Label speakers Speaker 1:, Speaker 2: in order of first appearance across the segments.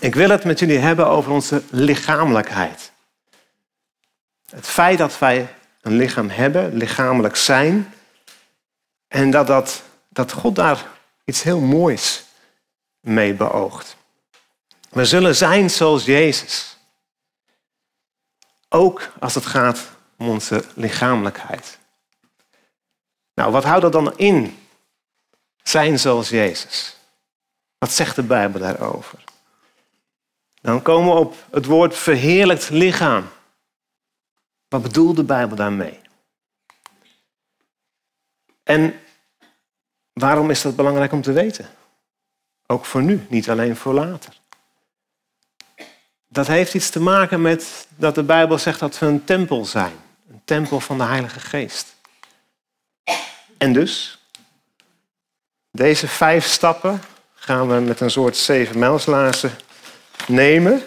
Speaker 1: Ik wil het met jullie hebben over onze lichamelijkheid. Het feit dat wij een lichaam hebben, lichamelijk zijn, en dat, dat, dat God daar iets heel moois mee beoogt. We zullen zijn zoals Jezus. Ook als het gaat om onze lichamelijkheid. Nou, wat houdt dat dan in? Zijn zoals Jezus. Wat zegt de Bijbel daarover? Dan komen we op het woord verheerlijkt lichaam. Wat bedoelt de Bijbel daarmee? En waarom is dat belangrijk om te weten? Ook voor nu, niet alleen voor later. Dat heeft iets te maken met dat de Bijbel zegt dat we een tempel zijn. Een tempel van de Heilige Geest. En dus, deze vijf stappen gaan we met een soort zeven mijlslaarzen nemen.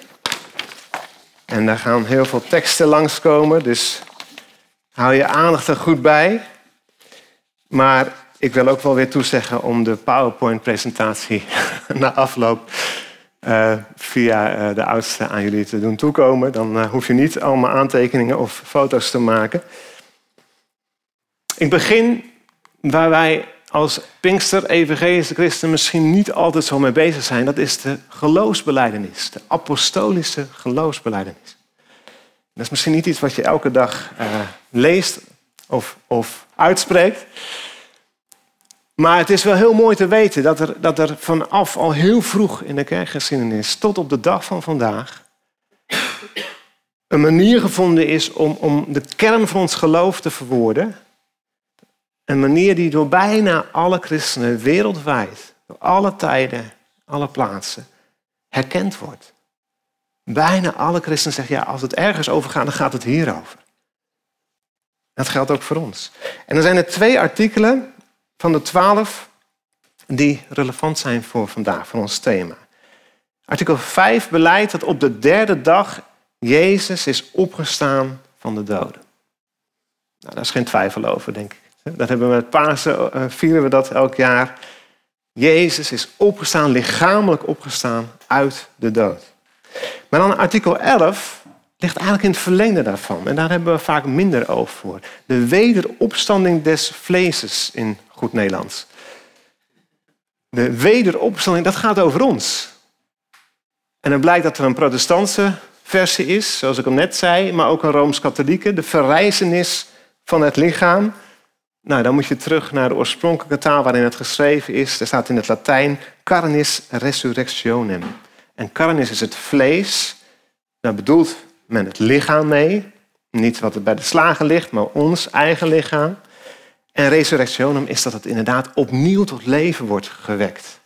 Speaker 1: En daar gaan heel veel teksten langskomen, dus hou je aandacht er goed bij. Maar ik wil ook wel weer toezeggen om de PowerPoint-presentatie na afloop uh, via uh, de oudste aan jullie te doen toekomen. Dan uh, hoef je niet allemaal aantekeningen of foto's te maken. Ik begin waar wij als Pinkster evangelische christen misschien niet altijd zo mee bezig zijn. Dat is de geloofsbeleidenis, de apostolische geloofsbeleidenis. Dat is misschien niet iets wat je elke dag leest of, of uitspreekt. Maar het is wel heel mooi te weten dat er, dat er vanaf al heel vroeg in de kerkgeschiedenis tot op de dag van vandaag een manier gevonden is om, om de kern van ons geloof te verwoorden. Een manier die door bijna alle christenen wereldwijd, door alle tijden, alle plaatsen, herkend wordt. Bijna alle christenen zeggen, ja, als het ergens over gaat, dan gaat het hierover. Dat geldt ook voor ons. En dan zijn er twee artikelen van de twaalf die relevant zijn voor vandaag, voor ons thema. Artikel 5 beleidt dat op de derde dag Jezus is opgestaan van de doden. Nou, daar is geen twijfel over, denk ik. Dat hebben we met Pasen, uh, vieren we dat elk jaar. Jezus is opgestaan, lichamelijk opgestaan uit de dood. Maar dan artikel 11 ligt eigenlijk in het verlengde daarvan. En daar hebben we vaak minder oog voor. De wederopstanding des vleeses in goed Nederlands. De wederopstanding, dat gaat over ons. En dan blijkt dat er een protestantse versie is, zoals ik al net zei, maar ook een rooms-katholieke, de verrijzenis van het lichaam. Nou, dan moet je terug naar de oorspronkelijke taal waarin het geschreven is. Er staat in het Latijn carnis resurrectionem. En carnis is het vlees. Daar bedoelt men het lichaam mee. Niet wat er bij de slagen ligt, maar ons eigen lichaam. En resurrectionem is dat het inderdaad opnieuw tot leven wordt gewekt.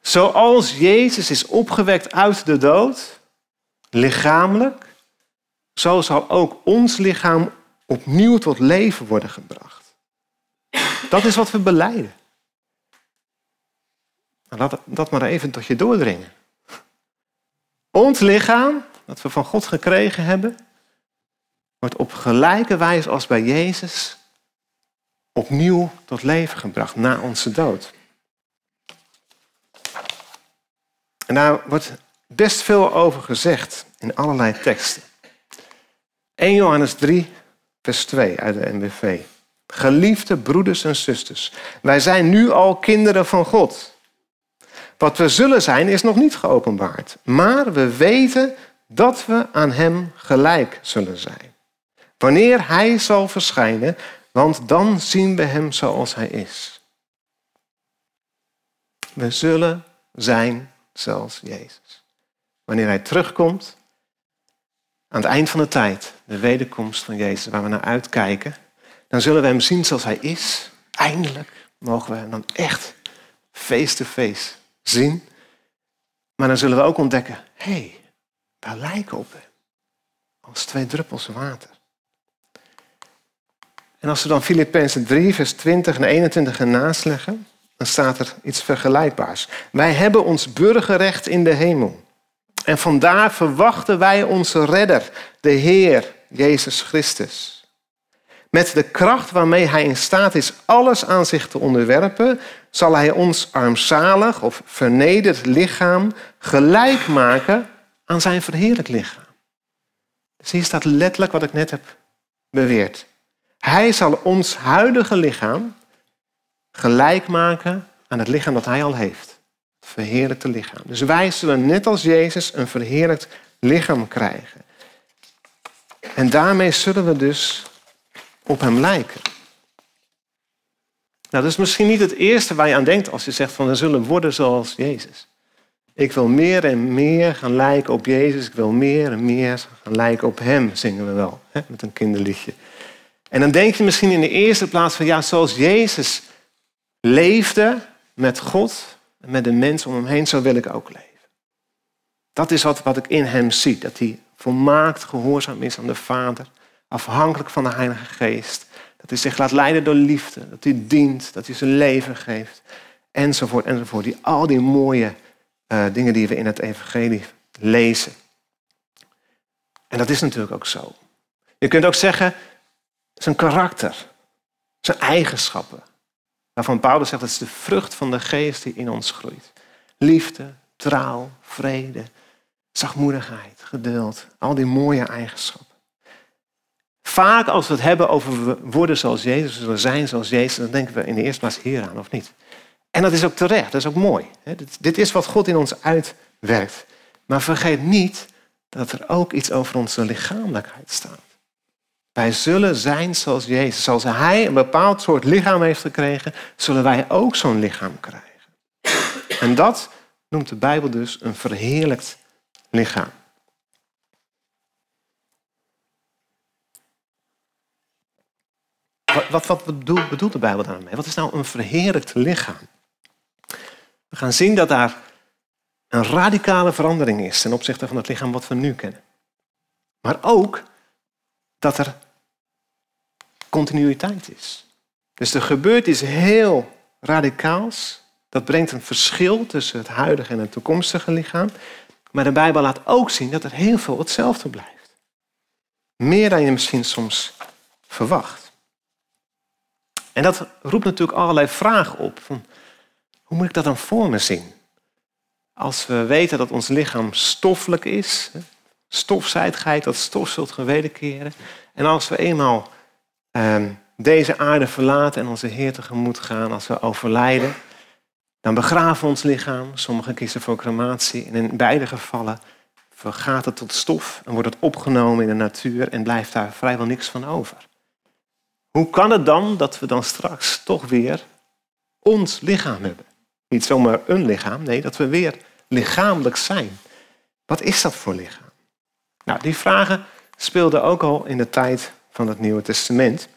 Speaker 1: Zoals Jezus is opgewekt uit de dood, lichamelijk, zo zal ook ons lichaam opnieuw tot leven worden gebracht. Dat is wat we beleiden. Nou, laat dat maar even tot je doordringen. Ons lichaam, dat we van God gekregen hebben, wordt op gelijke wijze als bij Jezus opnieuw tot leven gebracht na onze dood. En daar wordt best veel over gezegd in allerlei teksten. 1 Johannes 3, vers 2 uit de NBV. Geliefde broeders en zusters, wij zijn nu al kinderen van God. Wat we zullen zijn is nog niet geopenbaard, maar we weten dat we aan Hem gelijk zullen zijn. Wanneer Hij zal verschijnen, want dan zien we Hem zoals Hij is. We zullen zijn zoals Jezus. Wanneer Hij terugkomt, aan het eind van de tijd, de wederkomst van Jezus, waar we naar uitkijken, dan zullen we Hem zien zoals Hij is. Eindelijk mogen we Hem dan echt face-to-face zien. Maar dan zullen we ook ontdekken, hé, hey, wij lijken op Hem. Als twee druppels water. En als we dan Filippenzen 3, vers 20 en 21 ernaast leggen, dan staat er iets vergelijkbaars. Wij hebben ons burgerrecht in de hemel. En vandaar verwachten wij onze redder, de Heer Jezus Christus. Met de kracht waarmee hij in staat is alles aan zich te onderwerpen, zal hij ons armzalig of vernederd lichaam gelijk maken aan zijn verheerlijk lichaam. Dus hier staat letterlijk wat ik net heb beweerd. Hij zal ons huidige lichaam gelijk maken aan het lichaam dat hij al heeft. Verheerlijkte lichaam. Dus wij zullen net als Jezus een verheerlijkt lichaam krijgen. En daarmee zullen we dus op hem lijken. Nou, dat is misschien niet het eerste waar je aan denkt als je zegt van we zullen worden zoals Jezus. Ik wil meer en meer gaan lijken op Jezus. Ik wil meer en meer gaan lijken op Hem, zingen we wel hè, met een kinderliedje. En dan denk je misschien in de eerste plaats van ja, zoals Jezus leefde met God en met de mensen om hem heen, zo wil ik ook leven. Dat is wat, wat ik in Hem zie, dat Hij volmaakt gehoorzaam is aan de Vader, afhankelijk van de Heilige Geest. Dat hij zich laat leiden door liefde, dat hij dient, dat hij zijn leven geeft, enzovoort, enzovoort. Die, al die mooie uh, dingen die we in het evangelie lezen. En dat is natuurlijk ook zo. Je kunt ook zeggen, zijn karakter, zijn eigenschappen. Waarvan Paulus zegt, dat is de vrucht van de geest die in ons groeit. Liefde, trouw, vrede, zachtmoedigheid, geduld. Al die mooie eigenschappen. Vaak als we het hebben over worden zoals Jezus, zullen zijn zoals Jezus, dan denken we in de eerste plaats hier aan, of niet? En dat is ook terecht, dat is ook mooi. Dit is wat God in ons uitwerkt. Maar vergeet niet dat er ook iets over onze lichamelijkheid staat. Wij zullen zijn zoals Jezus. Zoals Hij een bepaald soort lichaam heeft gekregen, zullen wij ook zo'n lichaam krijgen. En dat noemt de Bijbel dus een verheerlijkt lichaam. Wat, wat, bedoelt, bedoelt de Bijbel daarmee? Wat is nou een verheerlijkt lichaam? We gaan zien dat daar een radicale verandering is ten opzichte van het lichaam wat we nu kennen. Maar ook dat er continuïteit is. Dus er gebeurt iets heel radicaals. Dat brengt een verschil tussen het huidige en het toekomstige lichaam. Maar de Bijbel laat ook zien dat er heel veel hetzelfde blijft. Meer dan je misschien soms verwacht. En dat roept natuurlijk allerlei vragen op. Van, hoe moet ik dat dan voor me zien? Als we weten dat ons lichaam stoffelijk is, stofzijdigheid, dat stof zult gewederkeren. En als we eenmaal deze aarde verlaten en onze Heer tegemoet gaan, als we overlijden, dan begraven we ons lichaam. Sommigen kiezen voor crematie. En in beide gevallen vergaat het tot stof en wordt het opgenomen in de natuur en blijft daar vrijwel niks van over. Hoe kan het dan dat we dan straks toch weer ons lichaam hebben? Niet zomaar een lichaam, nee, dat we weer lichamelijk zijn. Wat is dat voor lichaam? Nou, die vragen speelden ook al in de tijd van het Nieuwe Testament.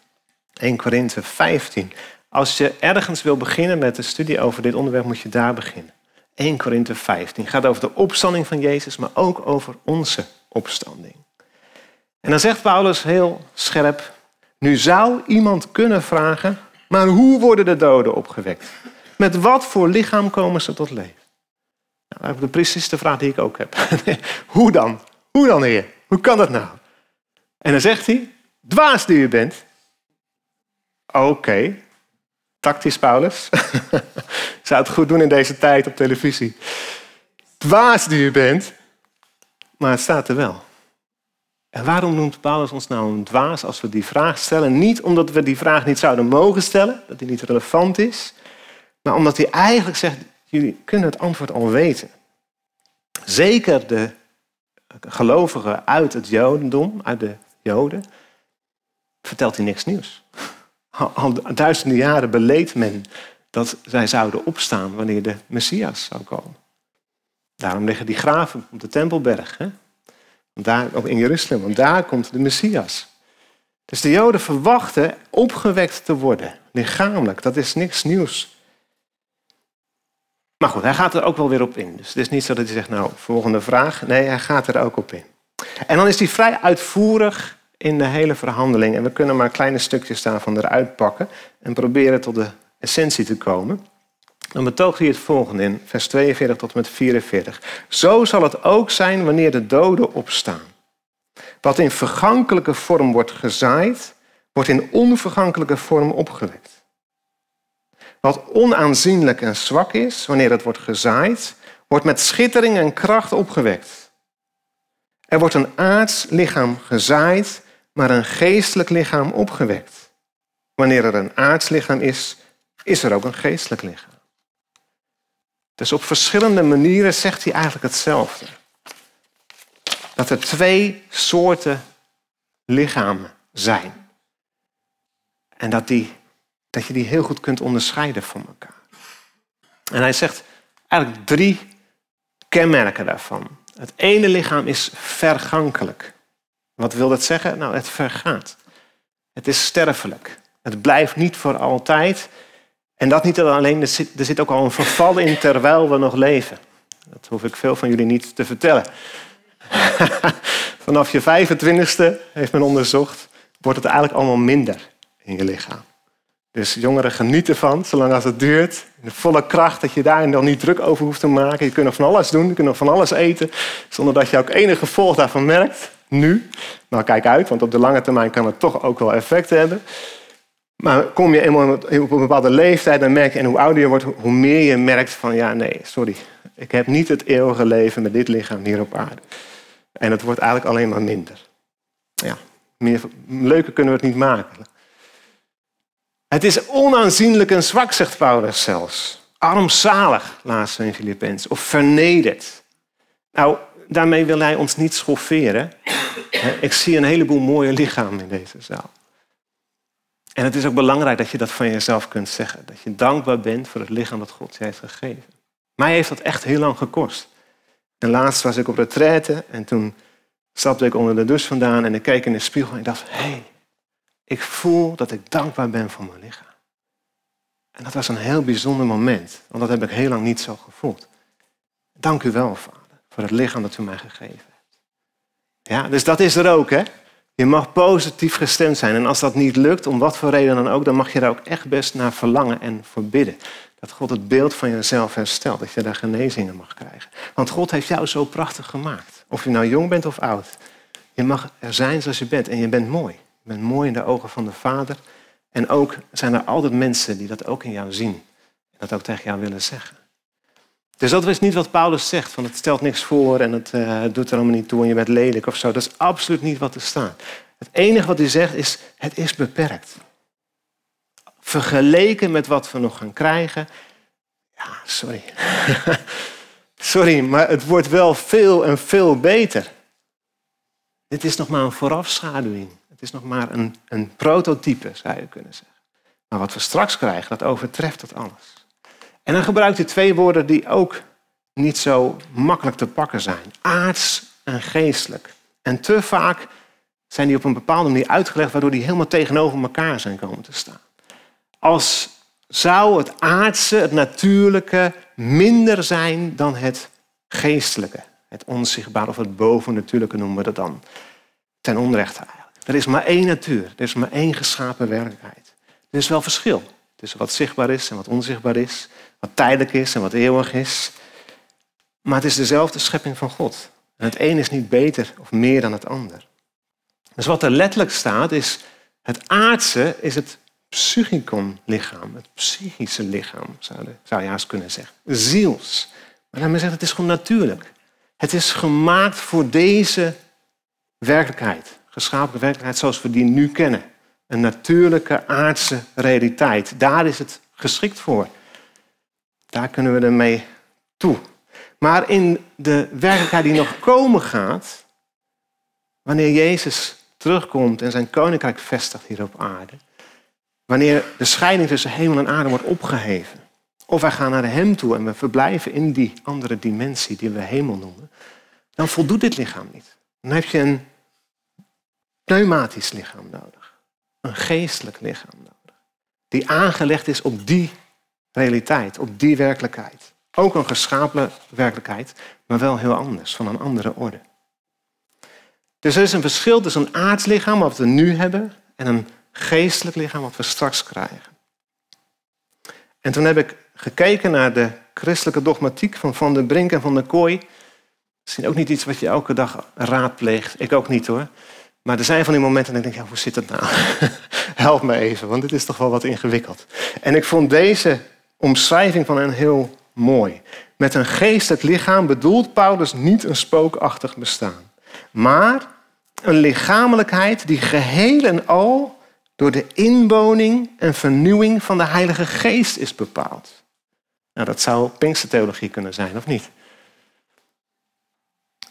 Speaker 1: 1 Korinthe 15. Als je ergens wil beginnen met de studie over dit onderwerp, moet je daar beginnen. 1 Korinthe 15 Het gaat over de opstanding van Jezus, maar ook over onze opstanding. En dan zegt Paulus heel scherp, nu zou iemand kunnen vragen, maar hoe worden de doden opgewekt? Met wat voor lichaam komen ze tot leven? Nou, dat is precies de vraag die ik ook heb. hoe dan? Hoe dan, heer? Hoe kan dat nou? En dan zegt hij, dwaas die u bent. Oké, tactisch Paulus. Zou het goed doen in deze tijd op televisie. Dwaas die u bent. Maar het staat er wel. En waarom noemt Paulus ons nou een dwaas als we die vraag stellen? Niet omdat we die vraag niet zouden mogen stellen, dat die niet relevant is, maar omdat hij eigenlijk zegt, jullie kunnen het antwoord al weten. Zeker de gelovigen uit het Jodendom, uit de Joden, vertelt hij niks nieuws. Al duizenden jaren beleed men dat zij zouden opstaan wanneer de Messias zou komen. Daarom liggen die graven op de Tempelberg. Hè? Daar, in Jeruzalem, want daar komt de Messias. Dus de Joden verwachten opgewekt te worden, lichamelijk. Dat is niks nieuws. Maar goed, hij gaat er ook wel weer op in. Dus het is niet zo dat hij zegt, nou, volgende vraag. Nee, hij gaat er ook op in. En dan is hij vrij uitvoerig in de hele verhandeling. En we kunnen maar kleine stukjes daarvan eruit pakken en proberen tot de essentie te komen. Dan betoogt hij het volgende in vers 42 tot en met 44. Zo zal het ook zijn wanneer de doden opstaan. Wat in vergankelijke vorm wordt gezaaid, wordt in onvergankelijke vorm opgewekt. Wat onaanzienlijk en zwak is, wanneer het wordt gezaaid, wordt met schittering en kracht opgewekt. Er wordt een aards lichaam gezaaid, maar een geestelijk lichaam opgewekt. Wanneer er een aards lichaam is, is er ook een geestelijk lichaam. Dus op verschillende manieren zegt hij eigenlijk hetzelfde. Dat er twee soorten lichamen zijn. En dat, die, dat je die heel goed kunt onderscheiden van elkaar. En hij zegt eigenlijk drie kenmerken daarvan. Het ene lichaam is vergankelijk. Wat wil dat zeggen? Nou, het vergaat. Het is sterfelijk. Het blijft niet voor altijd. En dat niet alleen, er zit, er zit ook al een verval in terwijl we nog leven. Dat hoef ik veel van jullie niet te vertellen. Vanaf je 25ste, heeft men onderzocht, wordt het eigenlijk allemaal minder in je lichaam. Dus jongeren genieten ervan, zolang als het duurt. De volle kracht, dat je daar nog niet druk over hoeft te maken. Je kunt nog van alles doen, je kunt nog van alles eten. Zonder dat je ook enig gevolg daarvan merkt. Nu. Nou, kijk uit, want op de lange termijn kan het toch ook wel effect hebben. Maar kom je eenmaal op een bepaalde leeftijd, dan merk je, en hoe ouder je wordt, hoe meer je merkt van, ja, nee, sorry. Ik heb niet het eeuwige leven met dit lichaam hier op aarde. En het wordt eigenlijk alleen maar minder. Ja, meer, leuker kunnen we het niet maken. Het is onaanzienlijk en zwak, zegt Paulus zelfs. Armzalig, laatst in Filippenzen. Of vernederd. Nou, daarmee wil hij ons niet schofferen. Ik zie een heleboel mooie lichamen in deze zaal. En het is ook belangrijk dat je dat van jezelf kunt zeggen. Dat je dankbaar bent voor het lichaam dat God je heeft gegeven. Mij heeft dat echt heel lang gekost. En laatst was ik op retraite en toen stapte ik onder de douche vandaan en ik keek in de spiegel en ik dacht, hé, hey, ik voel dat ik dankbaar ben voor mijn lichaam. En dat was een heel bijzonder moment, want dat heb ik heel lang niet zo gevoeld. Dank u wel, Vader, voor het lichaam dat u mij gegeven hebt. Ja, dus dat is er ook, hè? Je mag positief gestemd zijn. En als dat niet lukt, om wat voor reden dan ook, dan mag je daar ook echt best naar verlangen en voor bidden. Dat God het beeld van jezelf herstelt, dat je daar genezingen mag krijgen. Want God heeft jou zo prachtig gemaakt. Of je nou jong bent of oud. Je mag er zijn zoals je bent en je bent mooi. Je bent mooi in de ogen van de Vader. En ook zijn er altijd mensen die dat ook in jou zien. En dat ook tegen jou willen zeggen. Dus dat is niet wat Paulus zegt, van het stelt niks voor en het uh, doet er allemaal niet toe en je bent lelijk of zo. Dat is absoluut niet wat er staat. Het enige wat hij zegt is, het is beperkt. Vergeleken met wat we nog gaan krijgen, ja, sorry. sorry, maar het wordt wel veel en veel beter. Dit is nog maar een voorafschaduwing. Het is nog maar een, een prototype, zou je kunnen zeggen. Maar wat we straks krijgen, dat overtreft dat alles. En dan gebruikt hij twee woorden die ook niet zo makkelijk te pakken zijn. Aards en geestelijk. En te vaak zijn die op een bepaalde manier uitgelegd waardoor die helemaal tegenover elkaar zijn komen te staan. Als zou het aardse, het natuurlijke, minder zijn dan het geestelijke. Het onzichtbare of het bovennatuurlijke noemen we dat dan. Ten onrechte eigenlijk. Er is maar één natuur. Er is maar één geschapen werkelijkheid. Er is wel verschil tussen wat zichtbaar is en wat onzichtbaar is. Wat tijdelijk is en wat eeuwig is. Maar het is dezelfde schepping van God. En het een is niet beter of meer dan het ander. Dus wat er letterlijk staat is, het aardse is het psychicon lichaam, het psychische lichaam, zou, zou je haast kunnen zeggen. Ziels. Maar daarmee zegt het is gewoon natuurlijk. Het is gemaakt voor deze werkelijkheid, geschapen werkelijkheid zoals we die nu kennen. Een natuurlijke aardse realiteit. Daar is het geschikt voor. Daar kunnen we ermee toe. Maar in de werkelijkheid die nog komen gaat, wanneer Jezus terugkomt en zijn koninkrijk vestigt hier op aarde, wanneer de scheiding tussen hemel en aarde wordt opgeheven, of wij gaan naar Hem toe en we verblijven in die andere dimensie die we hemel noemen, dan voldoet dit lichaam niet. Dan heb je een pneumatisch lichaam nodig, een geestelijk lichaam nodig, die aangelegd is op die realiteit, op die werkelijkheid. Ook een geschapen werkelijkheid, maar wel heel anders, van een andere orde. Dus er is een verschil tussen een aardslichaam, wat we nu hebben, en een geestelijk lichaam, wat we straks krijgen. En toen heb ik gekeken naar de christelijke dogmatiek van Van der Brink en Van der Kooi. Misschien ook niet iets wat je elke dag raadpleegt. Ik ook niet hoor. Maar er zijn van die momenten dat ik denk, ja, hoe zit het nou? Help me even, want dit is toch wel wat ingewikkeld. En ik vond deze omschrijving van hen heel mooi. Met een geestelijk lichaam bedoelt Paulus niet een spookachtig bestaan, maar een lichamelijkheid die geheel en al door de inwoning en vernieuwing van de Heilige Geest is bepaald. Nou, dat zou Pinkstertheologie kunnen zijn, of niet?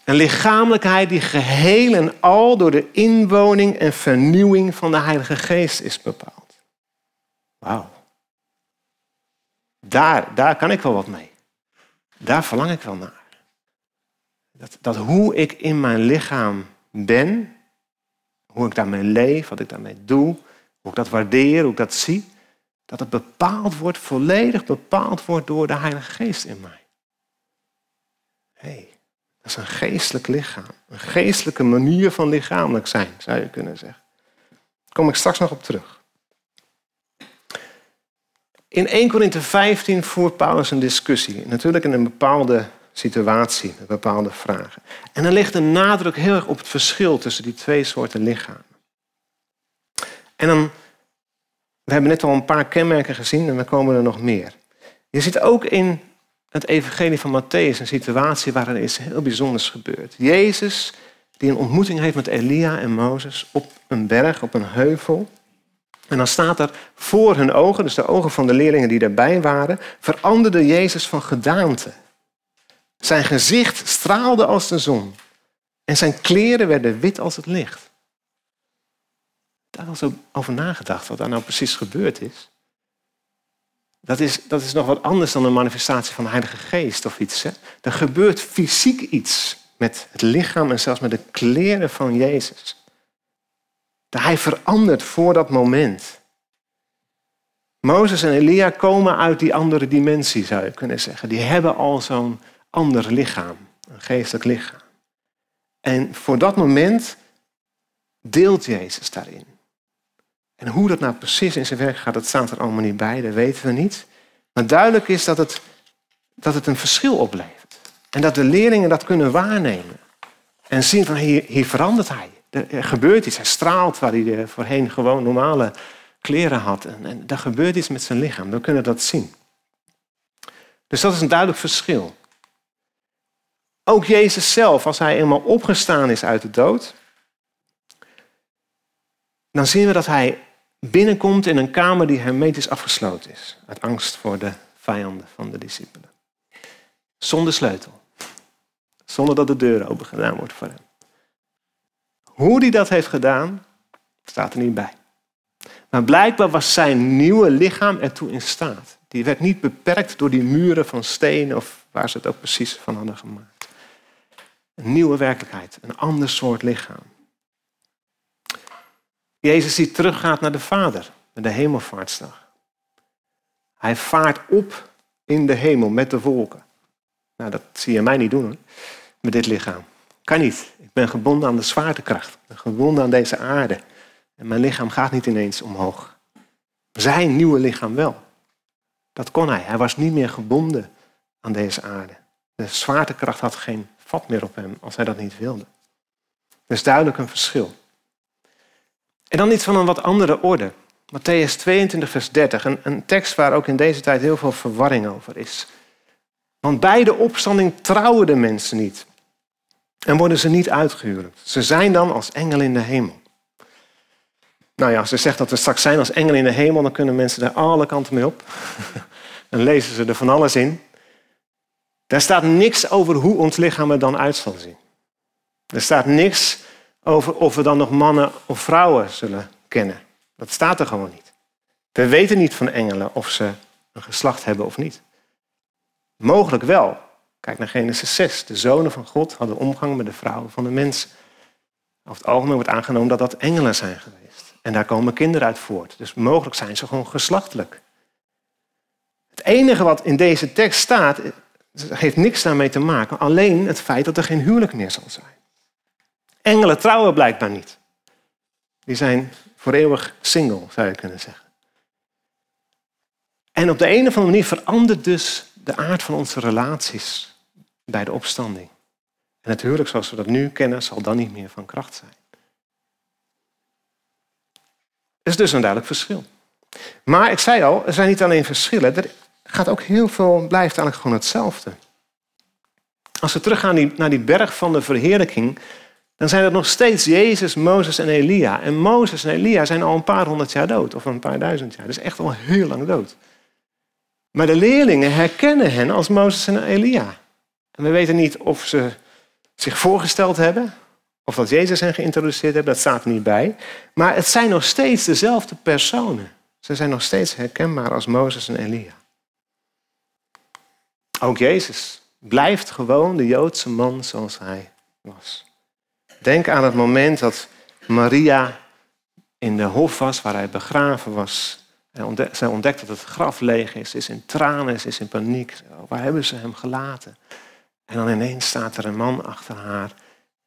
Speaker 1: Een lichamelijkheid die geheel en al door de inwoning en vernieuwing van de Heilige Geest is bepaald. Wauw. Daar, daar kan ik wel wat mee. Daar verlang ik wel naar. Dat, dat hoe ik in mijn lichaam ben, hoe ik daarmee leef, wat ik daarmee doe, hoe ik dat waardeer, hoe ik dat zie, dat het bepaald wordt, volledig bepaald wordt door de Heilige Geest in mij. hey, dat is een geestelijk lichaam. Een geestelijke manier van lichamelijk zijn, zou je kunnen zeggen. Daar kom ik straks nog op terug. In 1 Korinthe 15 voert Paulus een discussie. Natuurlijk in een bepaalde situatie, met bepaalde vragen. En dan ligt de nadruk heel erg op het verschil tussen die twee soorten lichamen. En dan, we hebben net al een paar kenmerken gezien en er komen er nog meer. Je ziet ook in het evangelie van Matthäus een situatie waarin iets heel bijzonders gebeurt. Jezus die een ontmoeting heeft met Elia en Mozes op een berg, op een heuvel. En dan staat er voor hun ogen, dus de ogen van de leerlingen die daarbij waren, veranderde Jezus van gedaante. Zijn gezicht straalde als de zon en zijn kleren werden wit als het licht. Daar was over nagedacht wat daar nou precies gebeurd is. Dat is, dat is nog wat anders dan een manifestatie van de Heilige Geest of iets. Hè? Er gebeurt fysiek iets met het lichaam en zelfs met de kleren van Jezus. Hij verandert voor dat moment. Mozes en Elia komen uit die andere dimensie, zou je kunnen zeggen. Die hebben al zo'n ander lichaam, een geestelijk lichaam. En voor dat moment deelt Jezus daarin. En hoe dat nou precies in zijn werk gaat, dat staat er allemaal niet bij, dat weten we niet. Maar duidelijk is dat het, dat het een verschil oplevert. En dat de leerlingen dat kunnen waarnemen. En zien van hier verandert hij. Er gebeurt iets. Hij straalt waar hij voorheen gewoon normale kleren had. En, en er gebeurt iets met zijn lichaam. We kunnen dat zien. Dus dat is een duidelijk verschil. Ook Jezus zelf, als hij eenmaal opgestaan is uit de dood, dan zien we dat hij binnenkomt in een kamer die hermetisch afgesloten is. Uit angst voor de vijanden van de discipelen. Zonder sleutel. Zonder dat de deur open gedaan wordt voor hem. Hoe hij dat heeft gedaan, staat er niet bij. Maar blijkbaar was zijn nieuwe lichaam ertoe in staat. Die werd niet beperkt door die muren van steen of waar ze het ook precies van hadden gemaakt. Een nieuwe werkelijkheid, een ander soort lichaam. Jezus die teruggaat naar de Vader, met de hemelvaartsdag. Hij vaart op in de hemel met de wolken. Nou, dat zie je mij niet doen hoor, met dit lichaam. Kan niet. Ben gebonden aan de zwaartekracht. Gebonden aan deze aarde. En mijn lichaam gaat niet ineens omhoog. Zijn nieuwe lichaam wel. Dat kon hij. Hij was niet meer gebonden aan deze aarde. De zwaartekracht had geen vat meer op hem als hij dat niet wilde. Is duidelijk een verschil. En dan iets van een wat andere orde. Matthäus 22, vers 30. Een, een tekst waar ook in deze tijd heel veel verwarring over is. Want bij de opstanding trouwen de mensen niet. En worden ze niet uitgehuwelijkd. Ze zijn dan als engelen in de hemel. Nou ja, als ze zegt dat we straks zijn als engelen in de hemel, dan kunnen mensen daar alle kanten mee op. dan lezen ze er van alles in. Daar staat niks over hoe ons lichaam er dan uit zal zien. Er staat niks over of we dan nog mannen of vrouwen zullen kennen. Dat staat er gewoon niet. We weten niet van engelen of ze een geslacht hebben of niet. Mogelijk wel. Kijk naar Genesis 6. De zonen van God hadden omgang met de vrouwen van de mensen. Over het algemeen wordt aangenomen dat dat engelen zijn geweest. En daar komen kinderen uit voort. Dus mogelijk zijn ze gewoon geslachtelijk. Het enige wat in deze tekst staat, heeft niks daarmee te maken. Alleen het feit dat er geen huwelijk meer zal zijn. Engelen trouwen blijkbaar niet. Die zijn voor eeuwig single, zou je kunnen zeggen. En op de een of andere manier verandert dus de aard van onze relaties bij de opstanding. En het huwelijk zoals we dat nu kennen, zal dan niet meer van kracht zijn. is dus een duidelijk verschil. Maar ik zei al, er zijn niet alleen verschillen, er gaat ook heel veel, blijft eigenlijk gewoon hetzelfde. Als we teruggaan naar die berg van de verheerlijking, dan zijn het nog steeds Jezus, Mozes en Elia. En Mozes en Elia zijn al een paar honderd jaar dood, of een paar duizend jaar. Is echt al heel lang dood. Maar de leerlingen herkennen hen als Mozes en Elia. En we weten niet of ze zich voorgesteld hebben, of dat Jezus hen geïntroduceerd heeft, dat staat niet bij. Maar het zijn nog steeds dezelfde personen. Ze zijn nog steeds herkenbaar als Mozes en Elia. Ook Jezus blijft gewoon de Joodse man zoals hij was. Denk aan het moment dat Maria in de hof was waar hij begraven was. Zij ontdekt dat het graf leeg is, is in tranen, is in paniek. Waar hebben ze hem gelaten? En dan ineens staat er een man achter haar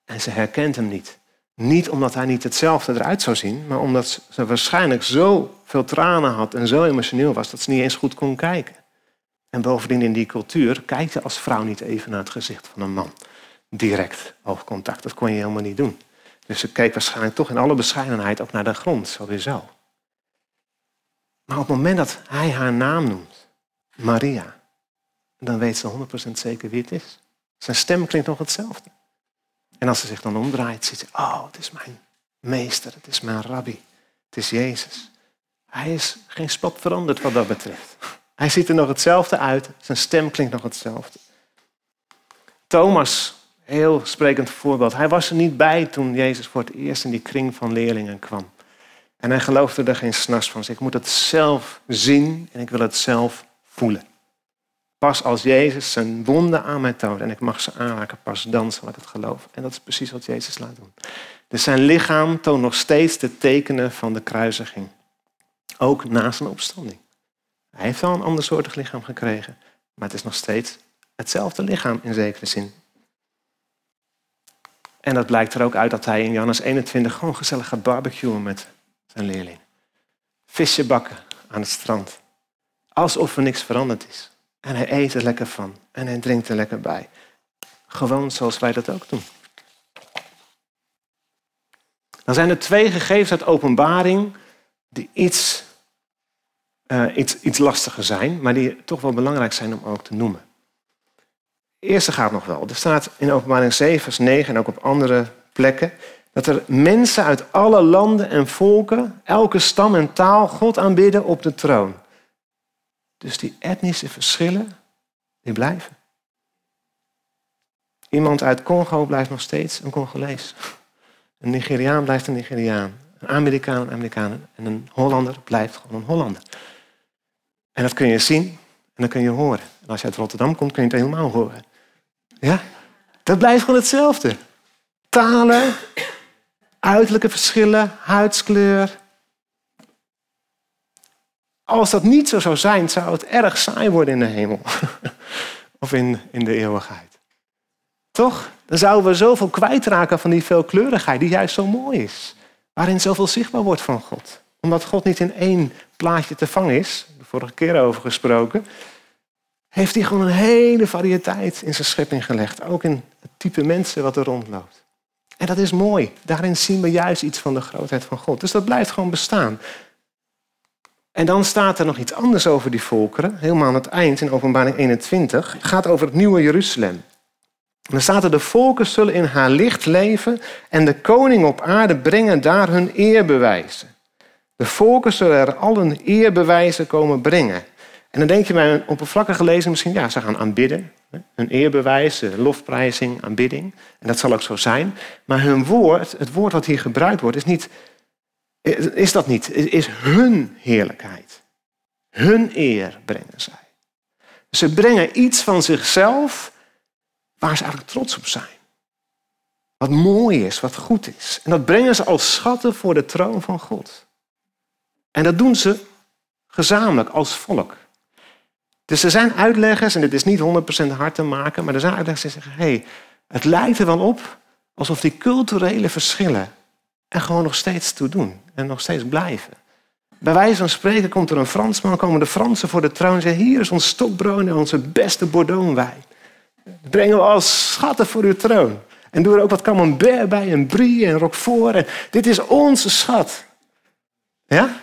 Speaker 1: en ze herkent hem niet. Niet omdat hij niet hetzelfde eruit zou zien, maar omdat ze waarschijnlijk zo veel tranen had en zo emotioneel was dat ze niet eens goed kon kijken. En bovendien in die cultuur kijk je als vrouw niet even naar het gezicht van een man. Direct oogcontact, dat kon je helemaal niet doen. Dus ze keek waarschijnlijk toch in alle bescheidenheid ook naar de grond, sowieso. Maar op het moment dat hij haar naam noemt, Maria, dan weet ze 100% zeker wie het is. Zijn stem klinkt nog hetzelfde. En als ze zich dan omdraait, ziet ze, oh, het is mijn meester, het is mijn rabbi, het is Jezus. Hij is geen spot veranderd wat dat betreft. Hij ziet er nog hetzelfde uit, zijn stem klinkt nog hetzelfde. Thomas, heel sprekend voorbeeld, hij was er niet bij toen Jezus voor het eerst in die kring van leerlingen kwam. En hij geloofde er geen snars van. Ik moet het zelf zien en ik wil het zelf voelen. Pas als Jezus zijn wonden aan mij toont en ik mag ze aanraken, pas dan zal ik het geloven. En dat is precies wat Jezus laat doen. Dus zijn lichaam toont nog steeds de tekenen van de kruisiging. Ook na zijn opstanding. Hij heeft wel een ander soortig lichaam gekregen, maar het is nog steeds hetzelfde lichaam in zekere zin. En dat blijkt er ook uit dat hij in Johannes 21 gewoon gezellig gaat barbecuen met zijn leerling. Visje bakken aan het strand. Alsof er niks veranderd is. En hij eet er lekker van. En hij drinkt er lekker bij. Gewoon zoals wij dat ook doen. Dan zijn er twee gegevens uit openbaring die iets, uh, iets, iets lastiger zijn, maar die toch wel belangrijk zijn om ook te noemen. De eerste gaat nog wel. Er staat in openbaring 7, vers 9 en ook op andere plekken dat er mensen uit alle landen en volken, elke stam en taal God aanbidden op de troon. Dus die etnische verschillen, die blijven. Iemand uit Congo blijft nog steeds een Congolees. Een Nigeriaan blijft een Nigeriaan. Een Amerikaan een Amerikaan. En een Hollander blijft gewoon een Hollander. En dat kun je zien en dat kun je horen. En als je uit Rotterdam komt, kun je het helemaal horen. Ja? Dat blijft gewoon hetzelfde. Talen, uiterlijke verschillen, huidskleur, als dat niet zo zou zijn, zou het erg saai worden in de hemel. of in, in de eeuwigheid. Toch? Dan zouden we zoveel kwijtraken van die veelkleurigheid, die juist zo mooi is. Waarin zoveel zichtbaar wordt van God. Omdat God niet in één plaatje te vangen is, vorige keer over gesproken, heeft hij gewoon een hele variëteit in zijn schepping gelegd. Ook in het type mensen wat er rondloopt. En dat is mooi. Daarin zien we juist iets van de grootheid van God. Dus dat blijft gewoon bestaan. En dan staat er nog iets anders over die volkeren, helemaal aan het eind in Openbaring 21. Het gaat over het nieuwe Jeruzalem. dan staat er, de volken zullen in haar licht leven en de koning op aarde brengen daar hun eerbewijzen. De volken zullen er al hun eerbewijzen komen brengen. En dan denk je bij een oppervlakkige lezer misschien, ja, ze gaan aanbidden. Hun eerbewijs, lofprijzing, aanbidding. En dat zal ook zo zijn. Maar hun woord, het woord wat hier gebruikt wordt, is niet is dat niet? Is hun heerlijkheid. Hun eer brengen zij. Ze brengen iets van zichzelf waar ze eigenlijk trots op zijn. Wat mooi is, wat goed is. En dat brengen ze als schatten voor de troon van God. En dat doen ze gezamenlijk als volk. Dus er zijn uitleggers, en dit is niet 100% hard te maken, maar er zijn uitleggers die zeggen: hé, hey, het lijkt er wel op alsof die culturele verschillen er gewoon nog steeds toe doen en nog steeds blijven. Bij wijze van spreken komt er een Fransman, komen de Fransen voor de troon en zeggen: Hier is ons stokbrood en onze beste Bordeaux-wijn. Brengen we als schatten voor uw troon. En doe er ook wat camembert bij en brie en roquefort. En dit is onze schat. Ja?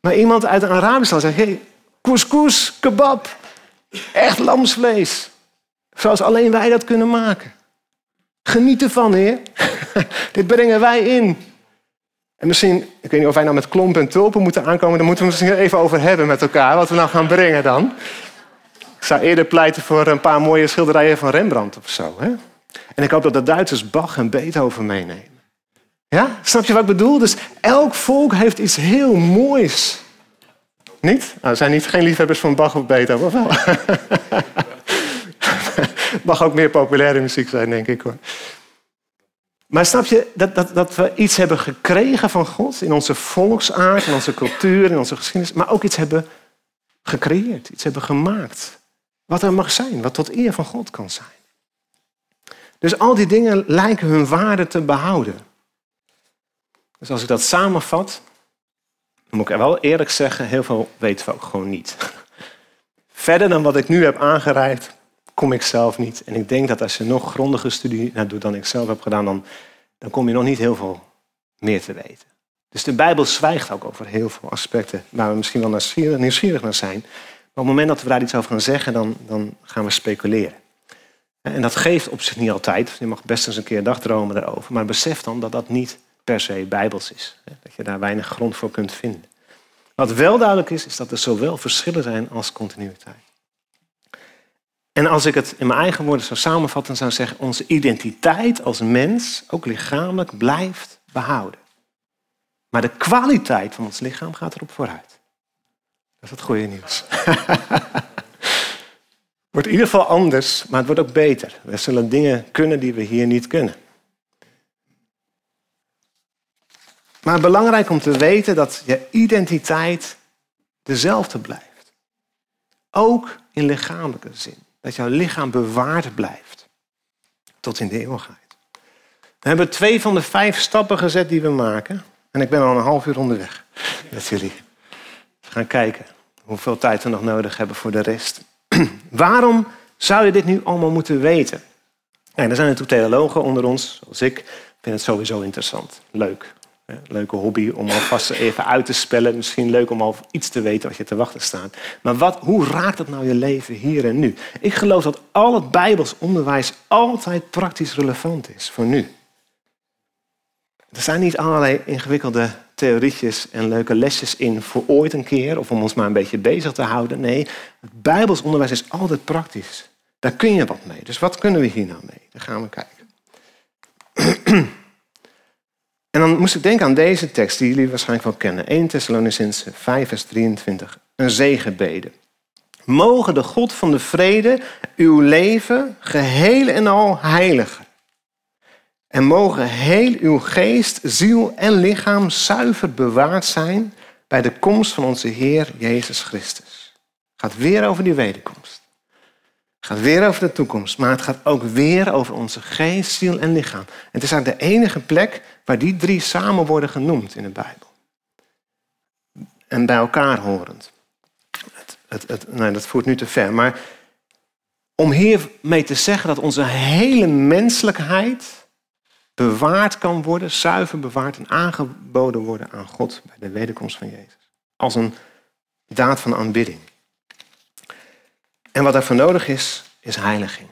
Speaker 1: Maar iemand uit een Arabisch land zegt, hey, couscous, kebab, echt lamsvlees. Zoals alleen wij dat kunnen maken. Geniet ervan, heer. Dit brengen wij in. En misschien, ik weet niet of wij nou met klompen en tulpen moeten aankomen. Daar moeten we misschien even over hebben met elkaar. Wat we nou gaan brengen dan. Ik zou eerder pleiten voor een paar mooie schilderijen van Rembrandt of zo. Hè? En ik hoop dat de Duitsers Bach en Beethoven meenemen. Ja? Snap je wat ik bedoel? Dus elk volk heeft iets heel moois. Niet? Nou, zijn niet geen liefhebbers van Bach of Beethoven, of wel? Mag ook meer populaire muziek zijn, denk ik hoor. Maar snap je dat, dat, dat we iets hebben gekregen van God in onze volksaard, in onze cultuur, in onze geschiedenis, maar ook iets hebben gecreëerd, iets hebben gemaakt. Wat er mag zijn, wat tot eer van God kan zijn. Dus al die dingen lijken hun waarde te behouden. Dus als ik dat samenvat, dan moet ik wel eerlijk zeggen, heel veel weten we ook gewoon niet. Verder dan wat ik nu heb aangereikt, kom ik zelf niet. En ik denk dat als je nog grondige studie naar doet dan ik zelf heb gedaan, dan, dan kom je nog niet heel veel meer te weten. Dus de Bijbel zwijgt ook over heel veel aspecten waar we misschien wel nieuwsgierig naar zijn. Maar op het moment dat we daar iets over gaan zeggen, dan, dan gaan we speculeren. En dat geeft op zich niet altijd. Je mag best eens een keer dagdromen daarover. Maar besef dan dat dat niet per se bijbels is. Dat je daar weinig grond voor kunt vinden. Wat wel duidelijk is, is dat er zowel verschillen zijn als continuïteit. En als ik het in mijn eigen woorden zou samenvatten, zou ik zeggen: onze identiteit als mens, ook lichamelijk, blijft behouden. Maar de kwaliteit van ons lichaam gaat erop vooruit. Dat is het goede nieuws. Wordt in ieder geval anders, maar het wordt ook beter. We zullen dingen kunnen die we hier niet kunnen. Maar belangrijk om te weten dat je identiteit dezelfde blijft. Ook in lichamelijke zin. Dat jouw lichaam bewaard blijft. Tot in de eeuwigheid. We hebben twee van de vijf stappen gezet die we maken. En ik ben al een half uur onderweg met jullie. We gaan kijken hoeveel tijd we nog nodig hebben voor de rest. Waarom zou je dit nu allemaal moeten weten? En er zijn natuurlijk theologen onder ons, zoals ik. Ik vind het sowieso interessant. Leuk. Leuke hobby om alvast even uit te spellen. Misschien leuk om al iets te weten wat je te wachten staat. Maar wat, hoe raakt dat nou je leven hier en nu? Ik geloof dat al het Bijbels onderwijs altijd praktisch relevant is voor nu. Er zijn niet allerlei ingewikkelde theorietjes en leuke lesjes in voor ooit een keer of om ons maar een beetje bezig te houden. Nee, het Bijbels onderwijs is altijd praktisch. Daar kun je wat mee. Dus wat kunnen we hier nou mee? Daar gaan we kijken. En dan moest ik denken aan deze tekst, die jullie waarschijnlijk wel kennen. 1 Thessalonicense 5, vers 23. Een zegenbede. Mogen de God van de vrede uw leven geheel en al heiligen. En mogen heel uw geest, ziel en lichaam zuiver bewaard zijn bij de komst van onze Heer Jezus Christus. Het gaat weer over die wederkomst. Het gaat weer over de toekomst, maar het gaat ook weer over onze geest, ziel en lichaam. Het is eigenlijk de enige plek waar die drie samen worden genoemd in de Bijbel. En bij elkaar horend. Het, het, het, nee, dat voert nu te ver, maar om hiermee te zeggen dat onze hele menselijkheid bewaard kan worden, zuiver bewaard en aangeboden worden aan God bij de wederkomst van Jezus. Als een daad van aanbidding. En wat daarvoor nodig is, is heiliging.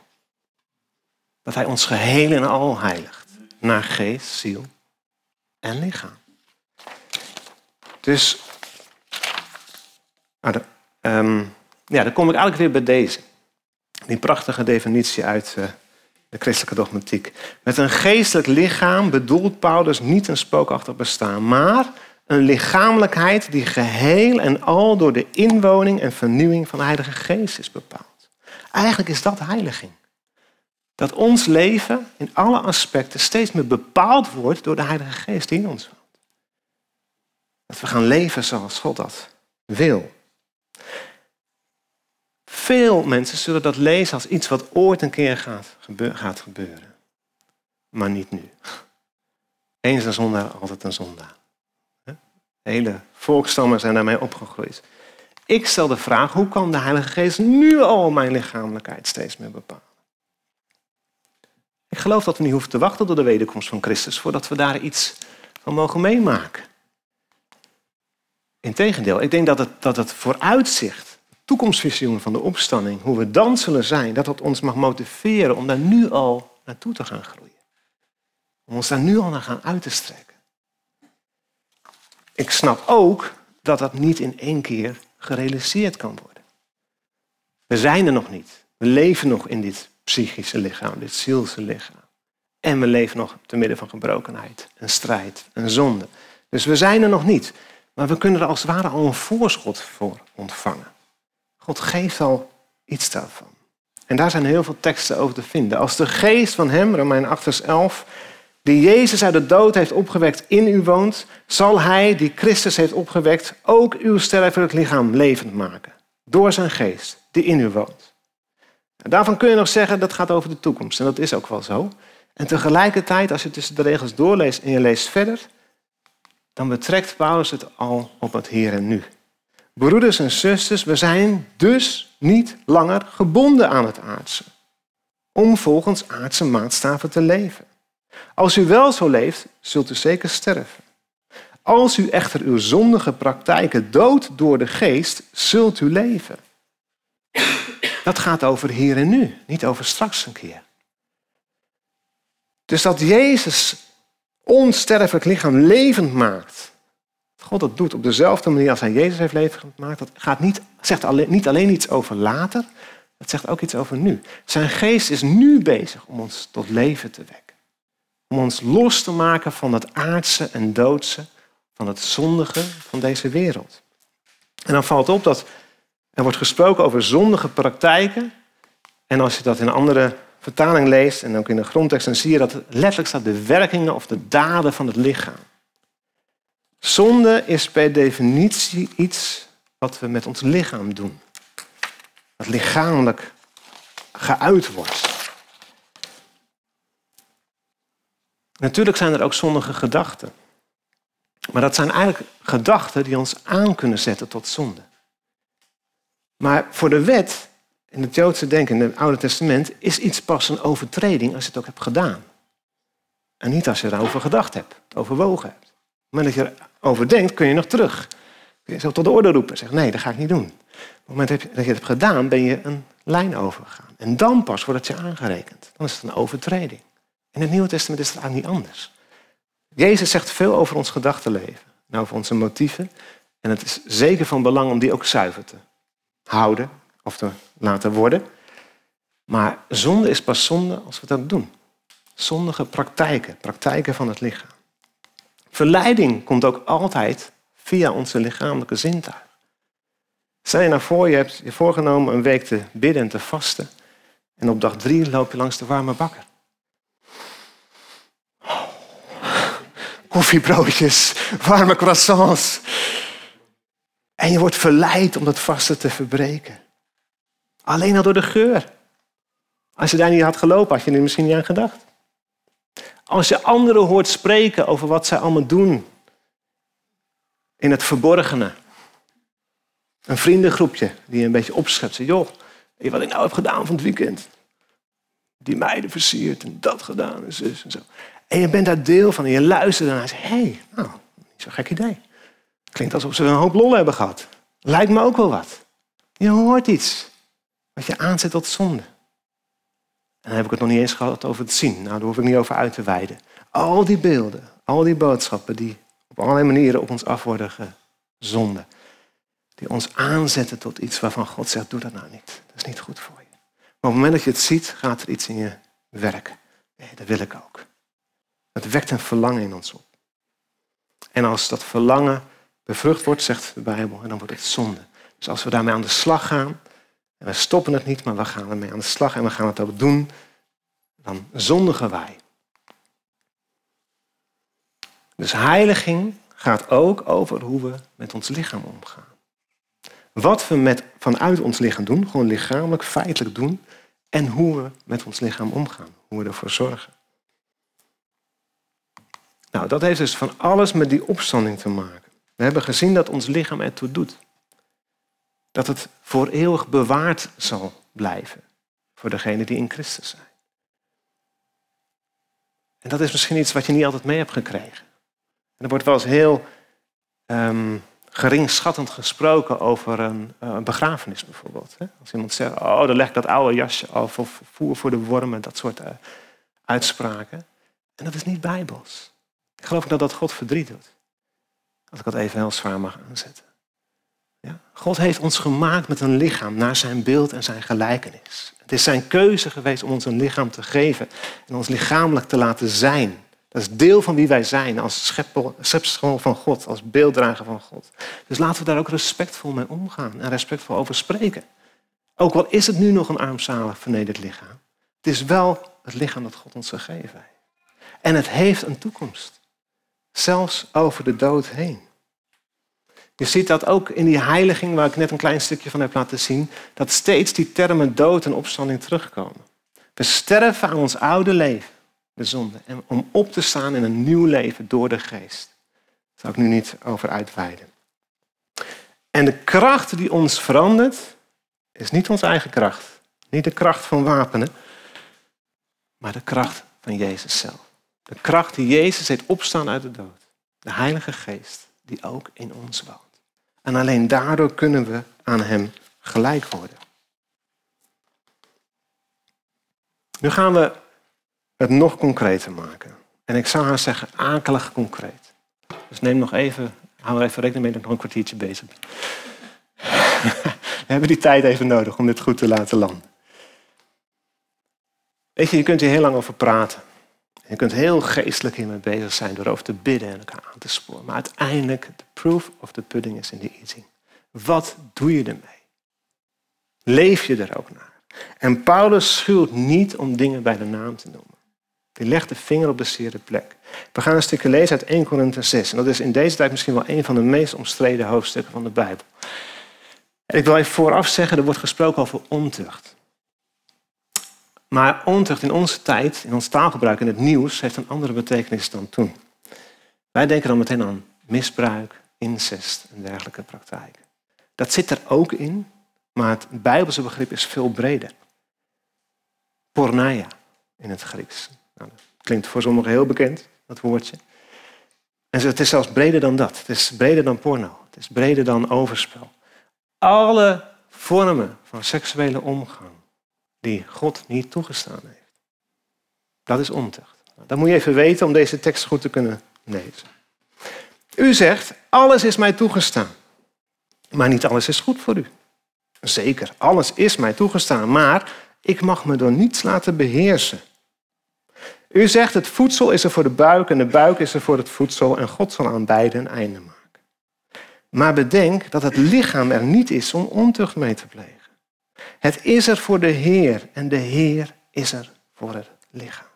Speaker 1: Dat Hij ons geheel en al heiligt. Naar geest, ziel en lichaam. Dus, nou, ja, dan kom ik eigenlijk weer bij deze. Die prachtige definitie uit uh, de christelijke dogmatiek. Met een geestelijk lichaam bedoelt Paulus niet een spookachtig bestaan, maar een lichamelijkheid die geheel en al door de inwoning en vernieuwing van de Heilige Geest is bepaald. Eigenlijk is dat heiliging. Dat ons leven in alle aspecten steeds meer bepaald wordt door de Heilige Geest die in ons woont. Dat we gaan leven zoals God dat wil. Veel mensen zullen dat lezen als iets wat ooit een keer gaat, gaat gebeuren. Maar niet nu. Eens een zondaar, altijd een zondaar. Hele volkstammen zijn daarmee opgegroeid. Ik stel de vraag, hoe kan de Heilige Geest nu al mijn lichamelijkheid steeds meer bepalen? Ik geloof dat we niet hoeven te wachten tot de wederkomst van Christus voordat we daar iets van mogen meemaken. Integendeel, ik denk dat het, dat het vooruitzicht, toekomstvisioen van de opstanding, hoe we dan zullen zijn, dat dat ons mag motiveren om daar nu al naartoe te gaan groeien. Om ons daar nu al naar gaan uit te strekken. Ik snap ook dat dat niet in één keer gerealiseerd kan worden. We zijn er nog niet. We leven nog in dit psychische lichaam, dit zielse lichaam. En we leven nog te midden van gebrokenheid, en strijd, en zonde. Dus we zijn er nog niet. Maar we kunnen er als het ware al een voorschot voor ontvangen. God geeft al iets daarvan. En daar zijn heel veel teksten over te vinden. Als de geest van hem, Romein 8 vers 11, die Jezus uit de dood heeft opgewekt in u woont, zal hij, die Christus heeft opgewekt, ook uw sterfelijk lichaam levend maken. Door zijn geest, die in u woont. En daarvan kun je nog zeggen, dat gaat over de toekomst. En dat is ook wel zo. En tegelijkertijd, als je tussen de regels doorleest en je leest verder, dan betrekt Paulus het al op het hier en nu. Broeders en zusters, we zijn dus niet langer gebonden aan het aardse. Om volgens aardse maatstaven te leven. Als u wel zo leeft, zult u zeker sterven. Als u echter uw zondige praktijken doodt door de geest, zult u leven. Dat gaat over hier en nu, niet over straks een keer. Dus dat Jezus onsterfelijk lichaam levend maakt. God dat doet op dezelfde manier als hij Jezus heeft levend gemaakt. Dat gaat niet, zegt alleen, niet alleen iets over later, het zegt ook iets over nu. Zijn geest is nu bezig om ons tot leven te wekken. Om ons los te maken van het aardse en doodse, van het zondige van deze wereld. En dan valt op dat er wordt gesproken over zondige praktijken. En als je dat in andere vertaling leest en ook in de grondtekst, dan zie je dat letterlijk staat de werkingen of de daden van het lichaam. Zonde is per definitie iets wat we met ons lichaam doen. Wat lichamelijk geuit wordt. Natuurlijk zijn er ook zondige gedachten. Maar dat zijn eigenlijk gedachten die ons aan kunnen zetten tot zonde. Maar voor de wet in het Joodse denken, in het Oude Testament, is iets pas een overtreding als je het ook hebt gedaan. En niet als je erover gedacht hebt, overwogen hebt. Maar als je erover denkt, kun je nog terug. Kun je zo tot de orde roepen en zeggen, nee, dat ga ik niet doen. Op het moment dat je het hebt gedaan, ben je een lijn overgegaan. En dan pas wordt het je aangerekend. Dan is het een overtreding. In het Nieuwe Testament is het eigenlijk niet anders. Jezus zegt veel over ons gedachtenleven. En over onze motieven. En het is zeker van belang om die ook zuiver te houden of te laten worden. Maar zonde is pas zonde als we dat doen. Zondige praktijken, praktijken van het lichaam. Verleiding komt ook altijd via onze lichamelijke zintuig. Stel je nou voor, je hebt je voorgenomen een week te bidden en te vasten. En op dag drie loop je langs de warme bakker. Koffiebroodjes, warme croissants. En je wordt verleid om dat vasten te verbreken. Alleen al door de geur. Als je daar niet had gelopen, had je er misschien niet aan gedacht. Als je anderen hoort spreken over wat zij allemaal doen in het verborgene. Een vriendengroepje die je een beetje opschept. Joh, wat ik nou heb gedaan van het weekend. Die meiden versierd en dat gedaan en zus en zo. En je bent daar deel van en je luistert en zegt, hé, hey, nou, niet zo'n gek idee. Klinkt alsof ze een hoop lol hebben gehad. Lijkt me ook wel wat. Je hoort iets wat je aanzet tot zonde. En dan heb ik het nog niet eens gehad over het zien. Nou, daar hoef ik niet over uit te wijden. Al die beelden, al die boodschappen die op allerlei manieren op ons af worden gezonden. Die ons aanzetten tot iets waarvan God zegt, doe dat nou niet. Dat is niet goed voor je. Maar op het moment dat je het ziet, gaat er iets in je. Nee, dat wil ik ook. Het wekt een verlangen in ons op. En als dat verlangen bevrucht wordt, zegt de Bijbel, en dan wordt het zonde. Dus als we daarmee aan de slag gaan, en we stoppen het niet, maar we gaan ermee aan de slag en we gaan het ook doen, dan zondigen wij. Dus heiliging gaat ook over hoe we met ons lichaam omgaan. Wat we met, vanuit ons lichaam doen, gewoon lichamelijk, feitelijk doen, en hoe we met ons lichaam omgaan, hoe we ervoor zorgen. Nou, dat heeft dus van alles met die opstanding te maken. We hebben gezien dat ons lichaam ertoe doet. Dat het voor eeuwig bewaard zal blijven voor degenen die in Christus zijn. En dat is misschien iets wat je niet altijd mee hebt gekregen. En er wordt wel eens heel um, geringschattend gesproken over een, eh, een begrafenis bijvoorbeeld. Als iemand zegt, oh, dan leg ik dat oude jasje af of voer voor de wormen, dat soort eh, uitspraken. En dat is niet bijbels. Ik geloof dat dat God verdriet doet. Als ik dat even heel zwaar mag aanzetten. Ja? God heeft ons gemaakt met een lichaam naar zijn beeld en zijn gelijkenis. Het is zijn keuze geweest om ons een lichaam te geven en ons lichamelijk te laten zijn. Dat is deel van wie wij zijn als schepsel van God, als beelddrager van God. Dus laten we daar ook respectvol mee omgaan en respectvol over spreken. Ook al is het nu nog een armzalig vernederd lichaam. Het is wel het lichaam dat God ons gegeven heeft. En het heeft een toekomst. Zelfs over de dood heen. Je ziet dat ook in die heiliging waar ik net een klein stukje van heb laten zien, dat steeds die termen dood en opstanding terugkomen. We sterven aan ons oude leven, de zonde, en om op te staan in een nieuw leven door de geest. Daar zal ik nu niet over uitweiden. En de kracht die ons verandert, is niet onze eigen kracht. Niet de kracht van wapenen, maar de kracht van Jezus zelf. De kracht die Jezus heeft opstaan uit de dood. De Heilige Geest die ook in ons woont. En alleen daardoor kunnen we aan Hem gelijk worden. Nu gaan we het nog concreter maken. En ik zou haar zeggen, akelig concreet. Dus neem nog even, hou er even rekening mee dat ik nog een kwartiertje bezig ben. we hebben die tijd even nodig om dit goed te laten landen. Weet je, je kunt hier heel lang over praten. Je kunt heel geestelijk hiermee bezig zijn door over te bidden en elkaar aan te sporen. Maar uiteindelijk, the proof of the pudding is in the eating. Wat doe je ermee? Leef je er ook naar? En Paulus schuwt niet om dingen bij de naam te noemen. Die legt de vinger op de zere plek. We gaan een stukje lezen uit 1 Korinthe 6. En dat is in deze tijd misschien wel een van de meest omstreden hoofdstukken van de Bijbel. En ik wil even vooraf zeggen, er wordt gesproken over ontucht. Maar ontucht in onze tijd, in ons taalgebruik in het nieuws, heeft een andere betekenis dan toen. Wij denken dan meteen aan misbruik, incest en dergelijke praktijken. Dat zit er ook in, maar het Bijbelse begrip is veel breder. Porneia in het Grieks. Nou, dat klinkt voor sommigen heel bekend, dat woordje. En het is zelfs breder dan dat. Het is breder dan porno. Het is breder dan overspel. Alle vormen van seksuele omgang die God niet toegestaan heeft. Dat is ontucht. Dat moet je even weten om deze tekst goed te kunnen lezen. U zegt, alles is mij toegestaan. Maar niet alles is goed voor u. Zeker, alles is mij toegestaan, maar ik mag me door niets laten beheersen. U zegt, het voedsel is er voor de buik en de buik is er voor het voedsel en God zal aan beide een einde maken. Maar bedenk dat het lichaam er niet is om ontucht mee te plegen. Het is er voor de Heer en de Heer is er voor het lichaam.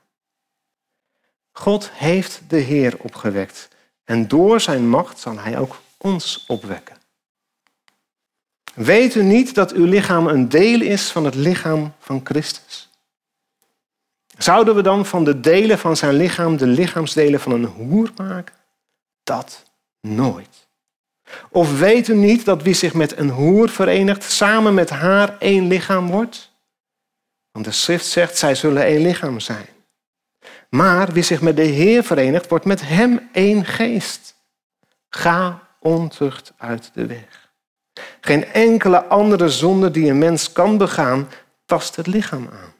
Speaker 1: God heeft de Heer opgewekt en door zijn macht zal hij ook ons opwekken. Weet u niet dat uw lichaam een deel is van het lichaam van Christus? Zouden we dan van de delen van zijn lichaam de lichaamsdelen van een hoer maken? Dat nooit. Of weet u niet dat wie zich met een hoer verenigt, samen met haar één lichaam wordt? Want de schrift zegt, zij zullen één lichaam zijn. Maar wie zich met de Heer verenigt, wordt met hem één geest. Ga ontucht uit de weg. Geen enkele andere zonde die een mens kan begaan, tast het lichaam aan.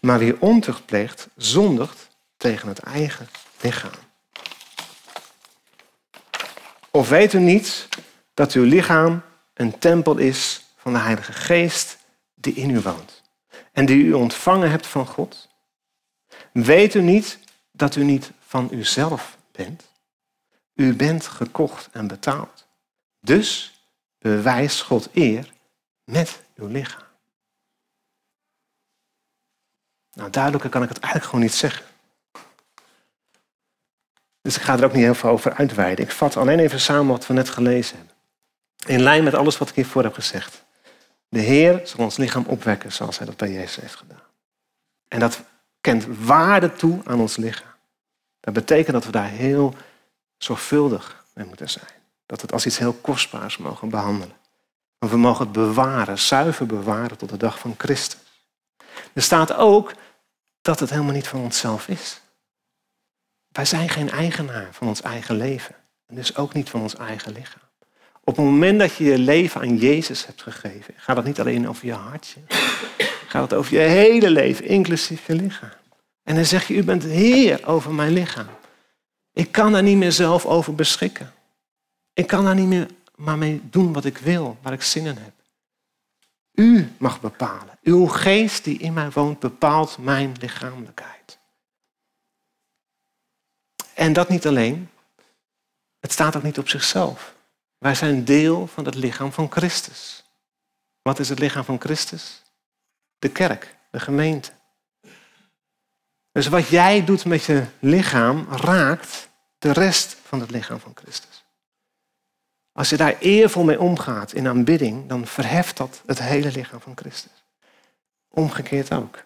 Speaker 1: Maar wie ontucht pleegt, zondigt tegen het eigen lichaam. Of weet u niet dat uw lichaam een tempel is van de Heilige Geest die in u woont en die u ontvangen hebt van God? Weet u niet dat u niet van uzelf bent? U bent gekocht en betaald. Dus bewijs God eer met uw lichaam. Nou, duidelijker kan ik het eigenlijk gewoon niet zeggen. Dus ik ga er ook niet heel veel over uitweiden. Ik vat alleen even samen wat we net gelezen hebben. In lijn met alles wat ik hiervoor heb gezegd. De Heer zal ons lichaam opwekken zoals hij dat bij Jezus heeft gedaan. En dat kent waarde toe aan ons lichaam. Dat betekent dat we daar heel zorgvuldig mee moeten zijn. Dat we het als iets heel kostbaars mogen behandelen. Want we mogen het bewaren, zuiver bewaren tot de dag van Christus. Er staat ook dat het helemaal niet van onszelf is. Wij zijn geen eigenaar van ons eigen leven. En dus ook niet van ons eigen lichaam. Op het moment dat je je leven aan Jezus hebt gegeven, gaat het niet alleen over je hartje. Gaat het over je hele leven, inclusief je lichaam. En dan zeg je, u bent Heer over mijn lichaam. Ik kan daar niet meer zelf over beschikken. Ik kan daar niet meer maar mee doen wat ik wil, waar ik zin in heb. U mag bepalen. Uw geest die in mij woont bepaalt mijn lichamelijkheid. En dat niet alleen. Het staat ook niet op zichzelf. Wij zijn deel van het lichaam van Christus. Wat is het lichaam van Christus? De kerk, de gemeente. Dus wat jij doet met je lichaam raakt de rest van het lichaam van Christus. Als je daar eervol mee omgaat in aanbidding, dan verheft dat het hele lichaam van Christus. Omgekeerd ook.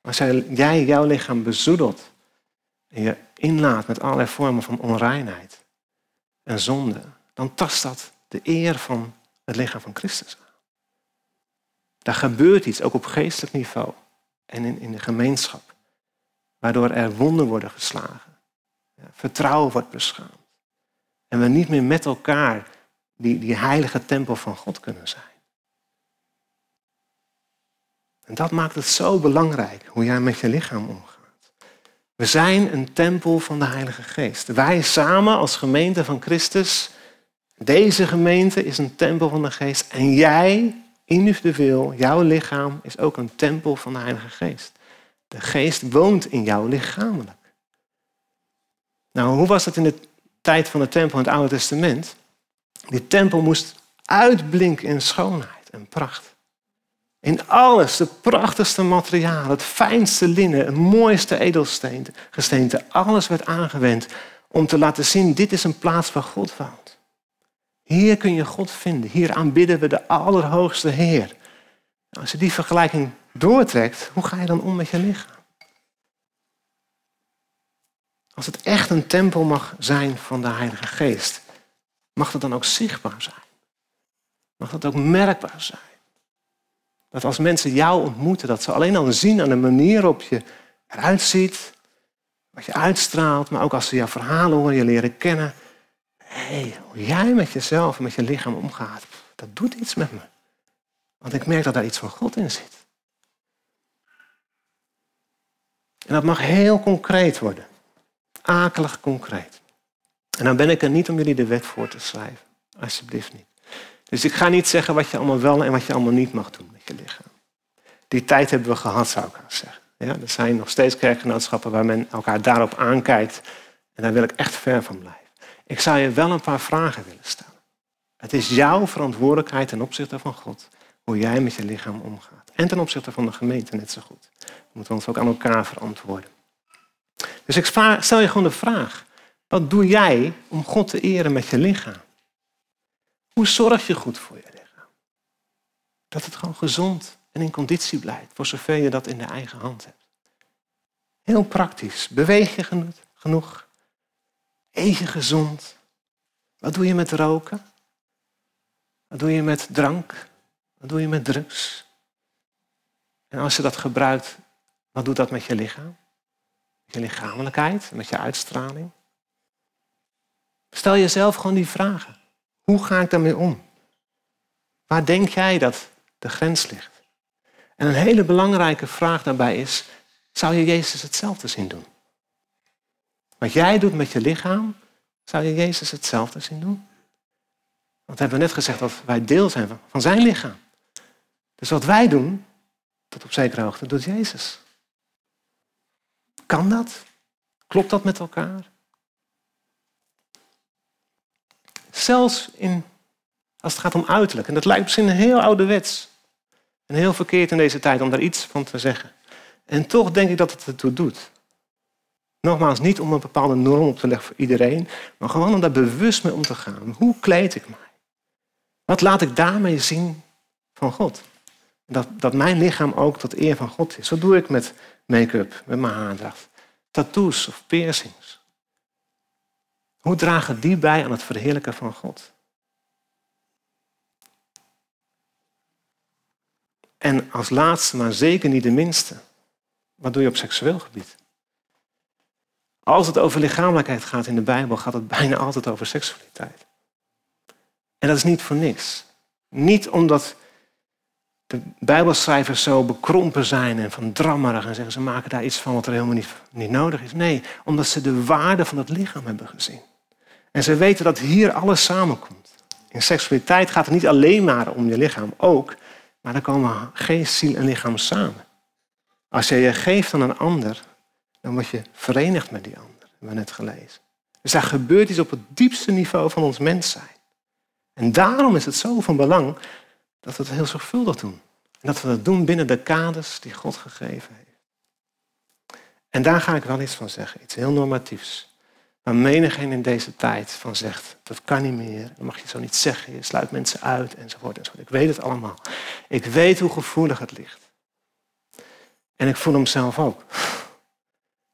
Speaker 1: Als jij jouw lichaam bezoedelt en je inlaat met allerlei vormen van onreinheid en zonde, dan tast dat de eer van het lichaam van Christus aan. Daar gebeurt iets, ook op geestelijk niveau en in, in de gemeenschap, waardoor er wonden worden geslagen, vertrouwen wordt beschaamd. En we niet meer met elkaar die, die heilige tempel van God kunnen zijn. En dat maakt het zo belangrijk hoe jij met je lichaam omgaat. We zijn een tempel van de Heilige Geest. Wij samen als gemeente van Christus, deze gemeente is een tempel van de Geest. En jij, individueel, jouw lichaam is ook een tempel van de Heilige Geest. De Geest woont in jou lichamelijk. Nou, hoe was dat in de tijd van de tempel in het Oude Testament? Die tempel moest uitblinken in schoonheid en pracht. In alles, de prachtigste materialen, het fijnste linnen, het mooiste edelgesteente, alles werd aangewend om te laten zien, dit is een plaats waar God woont. Hier kun je God vinden, hier aanbidden we de Allerhoogste Heer. Als je die vergelijking doortrekt, hoe ga je dan om met je lichaam? Als het echt een tempel mag zijn van de Heilige Geest, mag dat dan ook zichtbaar zijn? Mag dat ook merkbaar zijn? Dat als mensen jou ontmoeten, dat ze alleen al zien aan de manier waarop je eruit ziet, wat je uitstraalt, maar ook als ze jouw verhalen horen, je leren kennen. Hé, hey, hoe jij met jezelf en met je lichaam omgaat, dat doet iets met me. Want ik merk dat daar iets van God in zit. En dat mag heel concreet worden. Akelig concreet. En dan ben ik er niet om jullie de wet voor te schrijven. Alsjeblieft niet. Dus ik ga niet zeggen wat je allemaal wel en wat je allemaal niet mag doen met je lichaam. Die tijd hebben we gehad, zou ik zeggen. Ja, er zijn nog steeds kerkgenootschappen waar men elkaar daarop aankijkt. En daar wil ik echt ver van blijven. Ik zou je wel een paar vragen willen stellen. Het is jouw verantwoordelijkheid ten opzichte van God hoe jij met je lichaam omgaat. En ten opzichte van de gemeente net zo goed. We moeten ons ook aan elkaar verantwoorden. Dus ik stel je gewoon de vraag. Wat doe jij om God te eren met je lichaam? Hoe zorg je goed voor je lichaam? Dat het gewoon gezond en in conditie blijft, voor zover je dat in de eigen hand hebt. Heel praktisch. Beweeg je genoeg? Eet je gezond? Wat doe je met roken? Wat doe je met drank? Wat doe je met drugs? En als je dat gebruikt, wat doet dat met je lichaam? Met je lichamelijkheid, met je uitstraling? Stel jezelf gewoon die vragen. Hoe ga ik daarmee om? Waar denk jij dat de grens ligt? En een hele belangrijke vraag daarbij is, zou je Jezus hetzelfde zien doen? Wat jij doet met je lichaam, zou je Jezus hetzelfde zien doen? Want we hebben net gezegd dat wij deel zijn van zijn lichaam. Dus wat wij doen, tot op zekere hoogte, doet Jezus. Kan dat? Klopt dat met elkaar? Zelfs in, als het gaat om uiterlijk. En dat lijkt misschien heel ouderwets. En heel verkeerd in deze tijd om daar iets van te zeggen. En toch denk ik dat het ertoe doet. Nogmaals, niet om een bepaalde norm op te leggen voor iedereen, maar gewoon om daar bewust mee om te gaan. Hoe kleed ik mij? Wat laat ik daarmee zien van God? Dat, dat mijn lichaam ook tot eer van God is. Wat doe ik met make-up, met mijn haardracht? Tattoos of piercings? Hoe dragen die bij aan het verheerlijken van God? En als laatste, maar zeker niet de minste, wat doe je op seksueel gebied? Als het over lichamelijkheid gaat in de Bijbel, gaat het bijna altijd over seksualiteit. En dat is niet voor niks. Niet omdat de Bijbelschrijvers zo bekrompen zijn en van drammerig en zeggen ze maken daar iets van wat er helemaal niet, niet nodig is. Nee, omdat ze de waarde van het lichaam hebben gezien. En ze weten dat hier alles samenkomt. In seksualiteit gaat het niet alleen maar om je lichaam, ook, maar dan komen geest, ziel en lichaam samen. Als je je geeft aan een ander, dan word je verenigd met die ander, hebben we net gelezen. Dus daar gebeurt iets op het diepste niveau van ons mens zijn. En daarom is het zo van belang dat we het heel zorgvuldig doen. En dat we het doen binnen de kaders die God gegeven heeft. En daar ga ik wel iets van zeggen, iets heel normatiefs. Waar menigeen in deze tijd van zegt, dat kan niet meer, dat mag je zo niet zeggen, je sluit mensen uit enzovoort, enzovoort. Ik weet het allemaal. Ik weet hoe gevoelig het ligt. En ik voel hem zelf ook.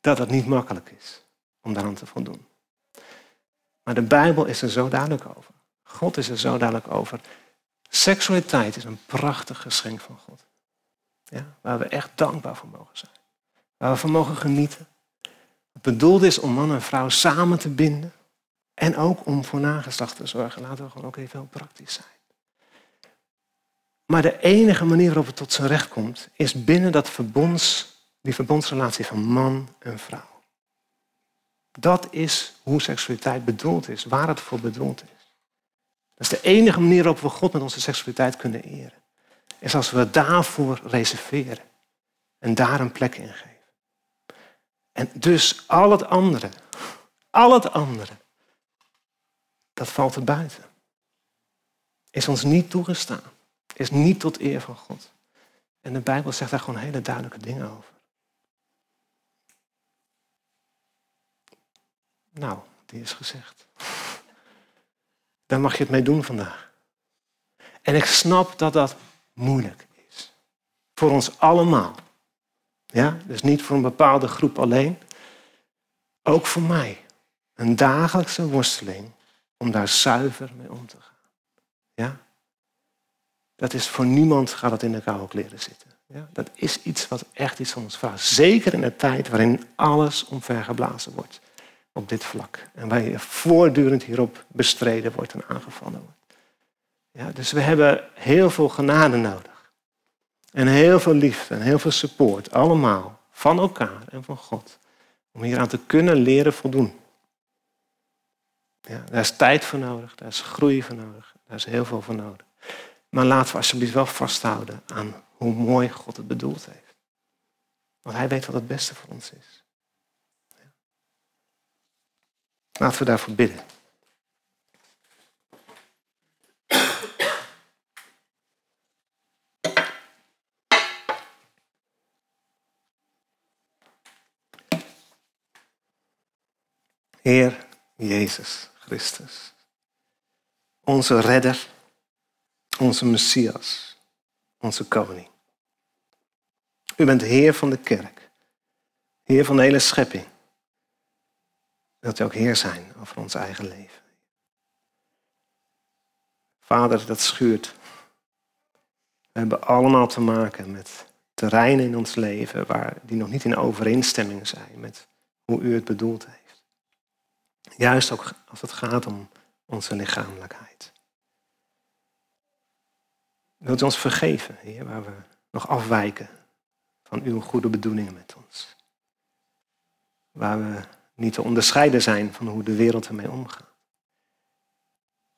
Speaker 1: Dat het niet makkelijk is om daaraan te voldoen. Maar de Bijbel is er zo duidelijk over. God is er zo duidelijk over. Seksualiteit is een prachtig geschenk van God. Ja, waar we echt dankbaar voor mogen zijn. Waar we van mogen genieten. Bedoeld is om man en vrouw samen te binden. En ook om voor nageslacht te zorgen. Laten we gewoon ook even heel praktisch zijn. Maar de enige manier waarop het tot zijn recht komt, is binnen dat verbonds, die verbondsrelatie van man en vrouw. Dat is hoe seksualiteit bedoeld is, waar het voor bedoeld is. Dat is de enige manier waarop we God met onze seksualiteit kunnen eren. Is als we daarvoor reserveren. En daar een plek in geven. En dus al het andere, al het andere, dat valt er buiten. Is ons niet toegestaan. Is niet tot eer van God. En de Bijbel zegt daar gewoon hele duidelijke dingen over. Nou, die is gezegd. Daar mag je het mee doen vandaag. En ik snap dat dat moeilijk is. Voor ons allemaal. Ja, dus niet voor een bepaalde groep alleen. Ook voor mij. Een dagelijkse worsteling om daar zuiver mee om te gaan. Ja? Dat is voor niemand gaat het in de koude kleren zitten. Ja? Dat is iets wat echt iets van ons vraagt. Zeker in een tijd waarin alles omvergeblazen wordt op dit vlak. En waar je voortdurend hierop bestreden wordt en aangevallen wordt. Ja, dus we hebben heel veel genade nodig. En heel veel liefde en heel veel support. Allemaal van elkaar en van God. Om hieraan te kunnen leren voldoen. Ja, daar is tijd voor nodig, daar is groei voor nodig, daar is heel veel voor nodig. Maar laten we alsjeblieft wel vasthouden aan hoe mooi God het bedoeld heeft. Want Hij weet wat het beste voor ons is. Laten we daarvoor bidden. Heer Jezus Christus, onze redder, onze Messias, onze koning. U bent Heer van de kerk, Heer van de hele schepping. Wilt u ook Heer zijn over ons eigen leven? Vader, dat schuurt. We hebben allemaal te maken met terreinen in ons leven waar die nog niet in overeenstemming zijn met hoe u het bedoeld heeft. Juist ook als het gaat om onze lichamelijkheid. Wilt u ons vergeven, Heer, waar we nog afwijken van uw goede bedoelingen met ons? Waar we niet te onderscheiden zijn van hoe de wereld ermee omgaat.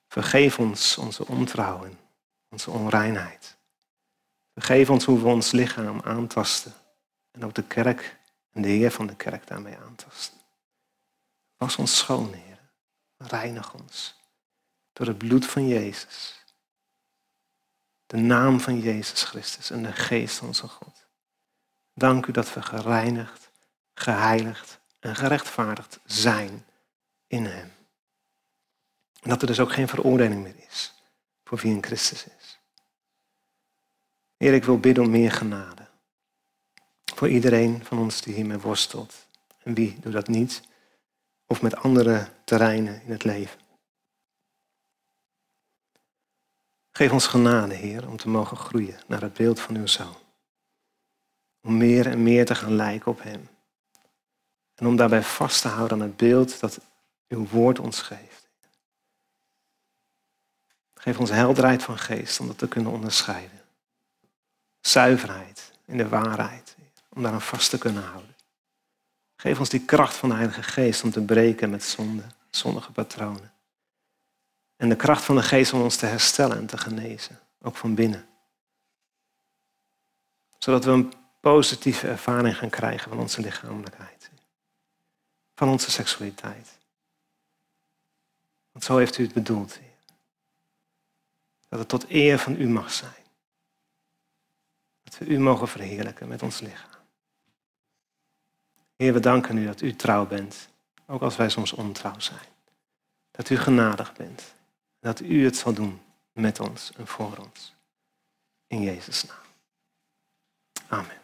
Speaker 1: Vergeef ons onze ontrouwen, onze onreinheid. Vergeef ons hoe we ons lichaam aantasten en ook de kerk en de Heer van de kerk daarmee aantasten. Was ons schoon, Heer. Reinig ons door het bloed van Jezus. De naam van Jezus Christus en de geest van onze God. Dank u dat we gereinigd, geheiligd en gerechtvaardigd zijn in Hem. En dat er dus ook geen veroordeling meer is voor wie in Christus is. Heer, ik wil bidden om meer genade. Voor iedereen van ons die hiermee worstelt. En wie doet dat niet? Of met andere terreinen in het leven. Geef ons genade, Heer, om te mogen groeien naar het beeld van uw Zoon. Om meer en meer te gaan lijken op Hem. En om daarbij vast te houden aan het beeld dat uw woord ons geeft. Geef ons helderheid van geest om dat te kunnen onderscheiden. Zuiverheid in de waarheid, om daar aan vast te kunnen houden. Geef ons die kracht van de Heilige Geest om te breken met zonde, zondige patronen. En de kracht van de Geest om ons te herstellen en te genezen, ook van binnen. Zodat we een positieve ervaring gaan krijgen van onze lichamelijkheid, van onze seksualiteit. Want zo heeft u het bedoeld, Heer. Dat het tot eer van u mag zijn. Dat we u mogen verheerlijken met ons lichaam. Heer, we danken u dat u trouw bent, ook als wij soms ontrouw zijn. Dat u genadig bent. Dat u het zal doen met ons en voor ons. In Jezus' naam. Amen.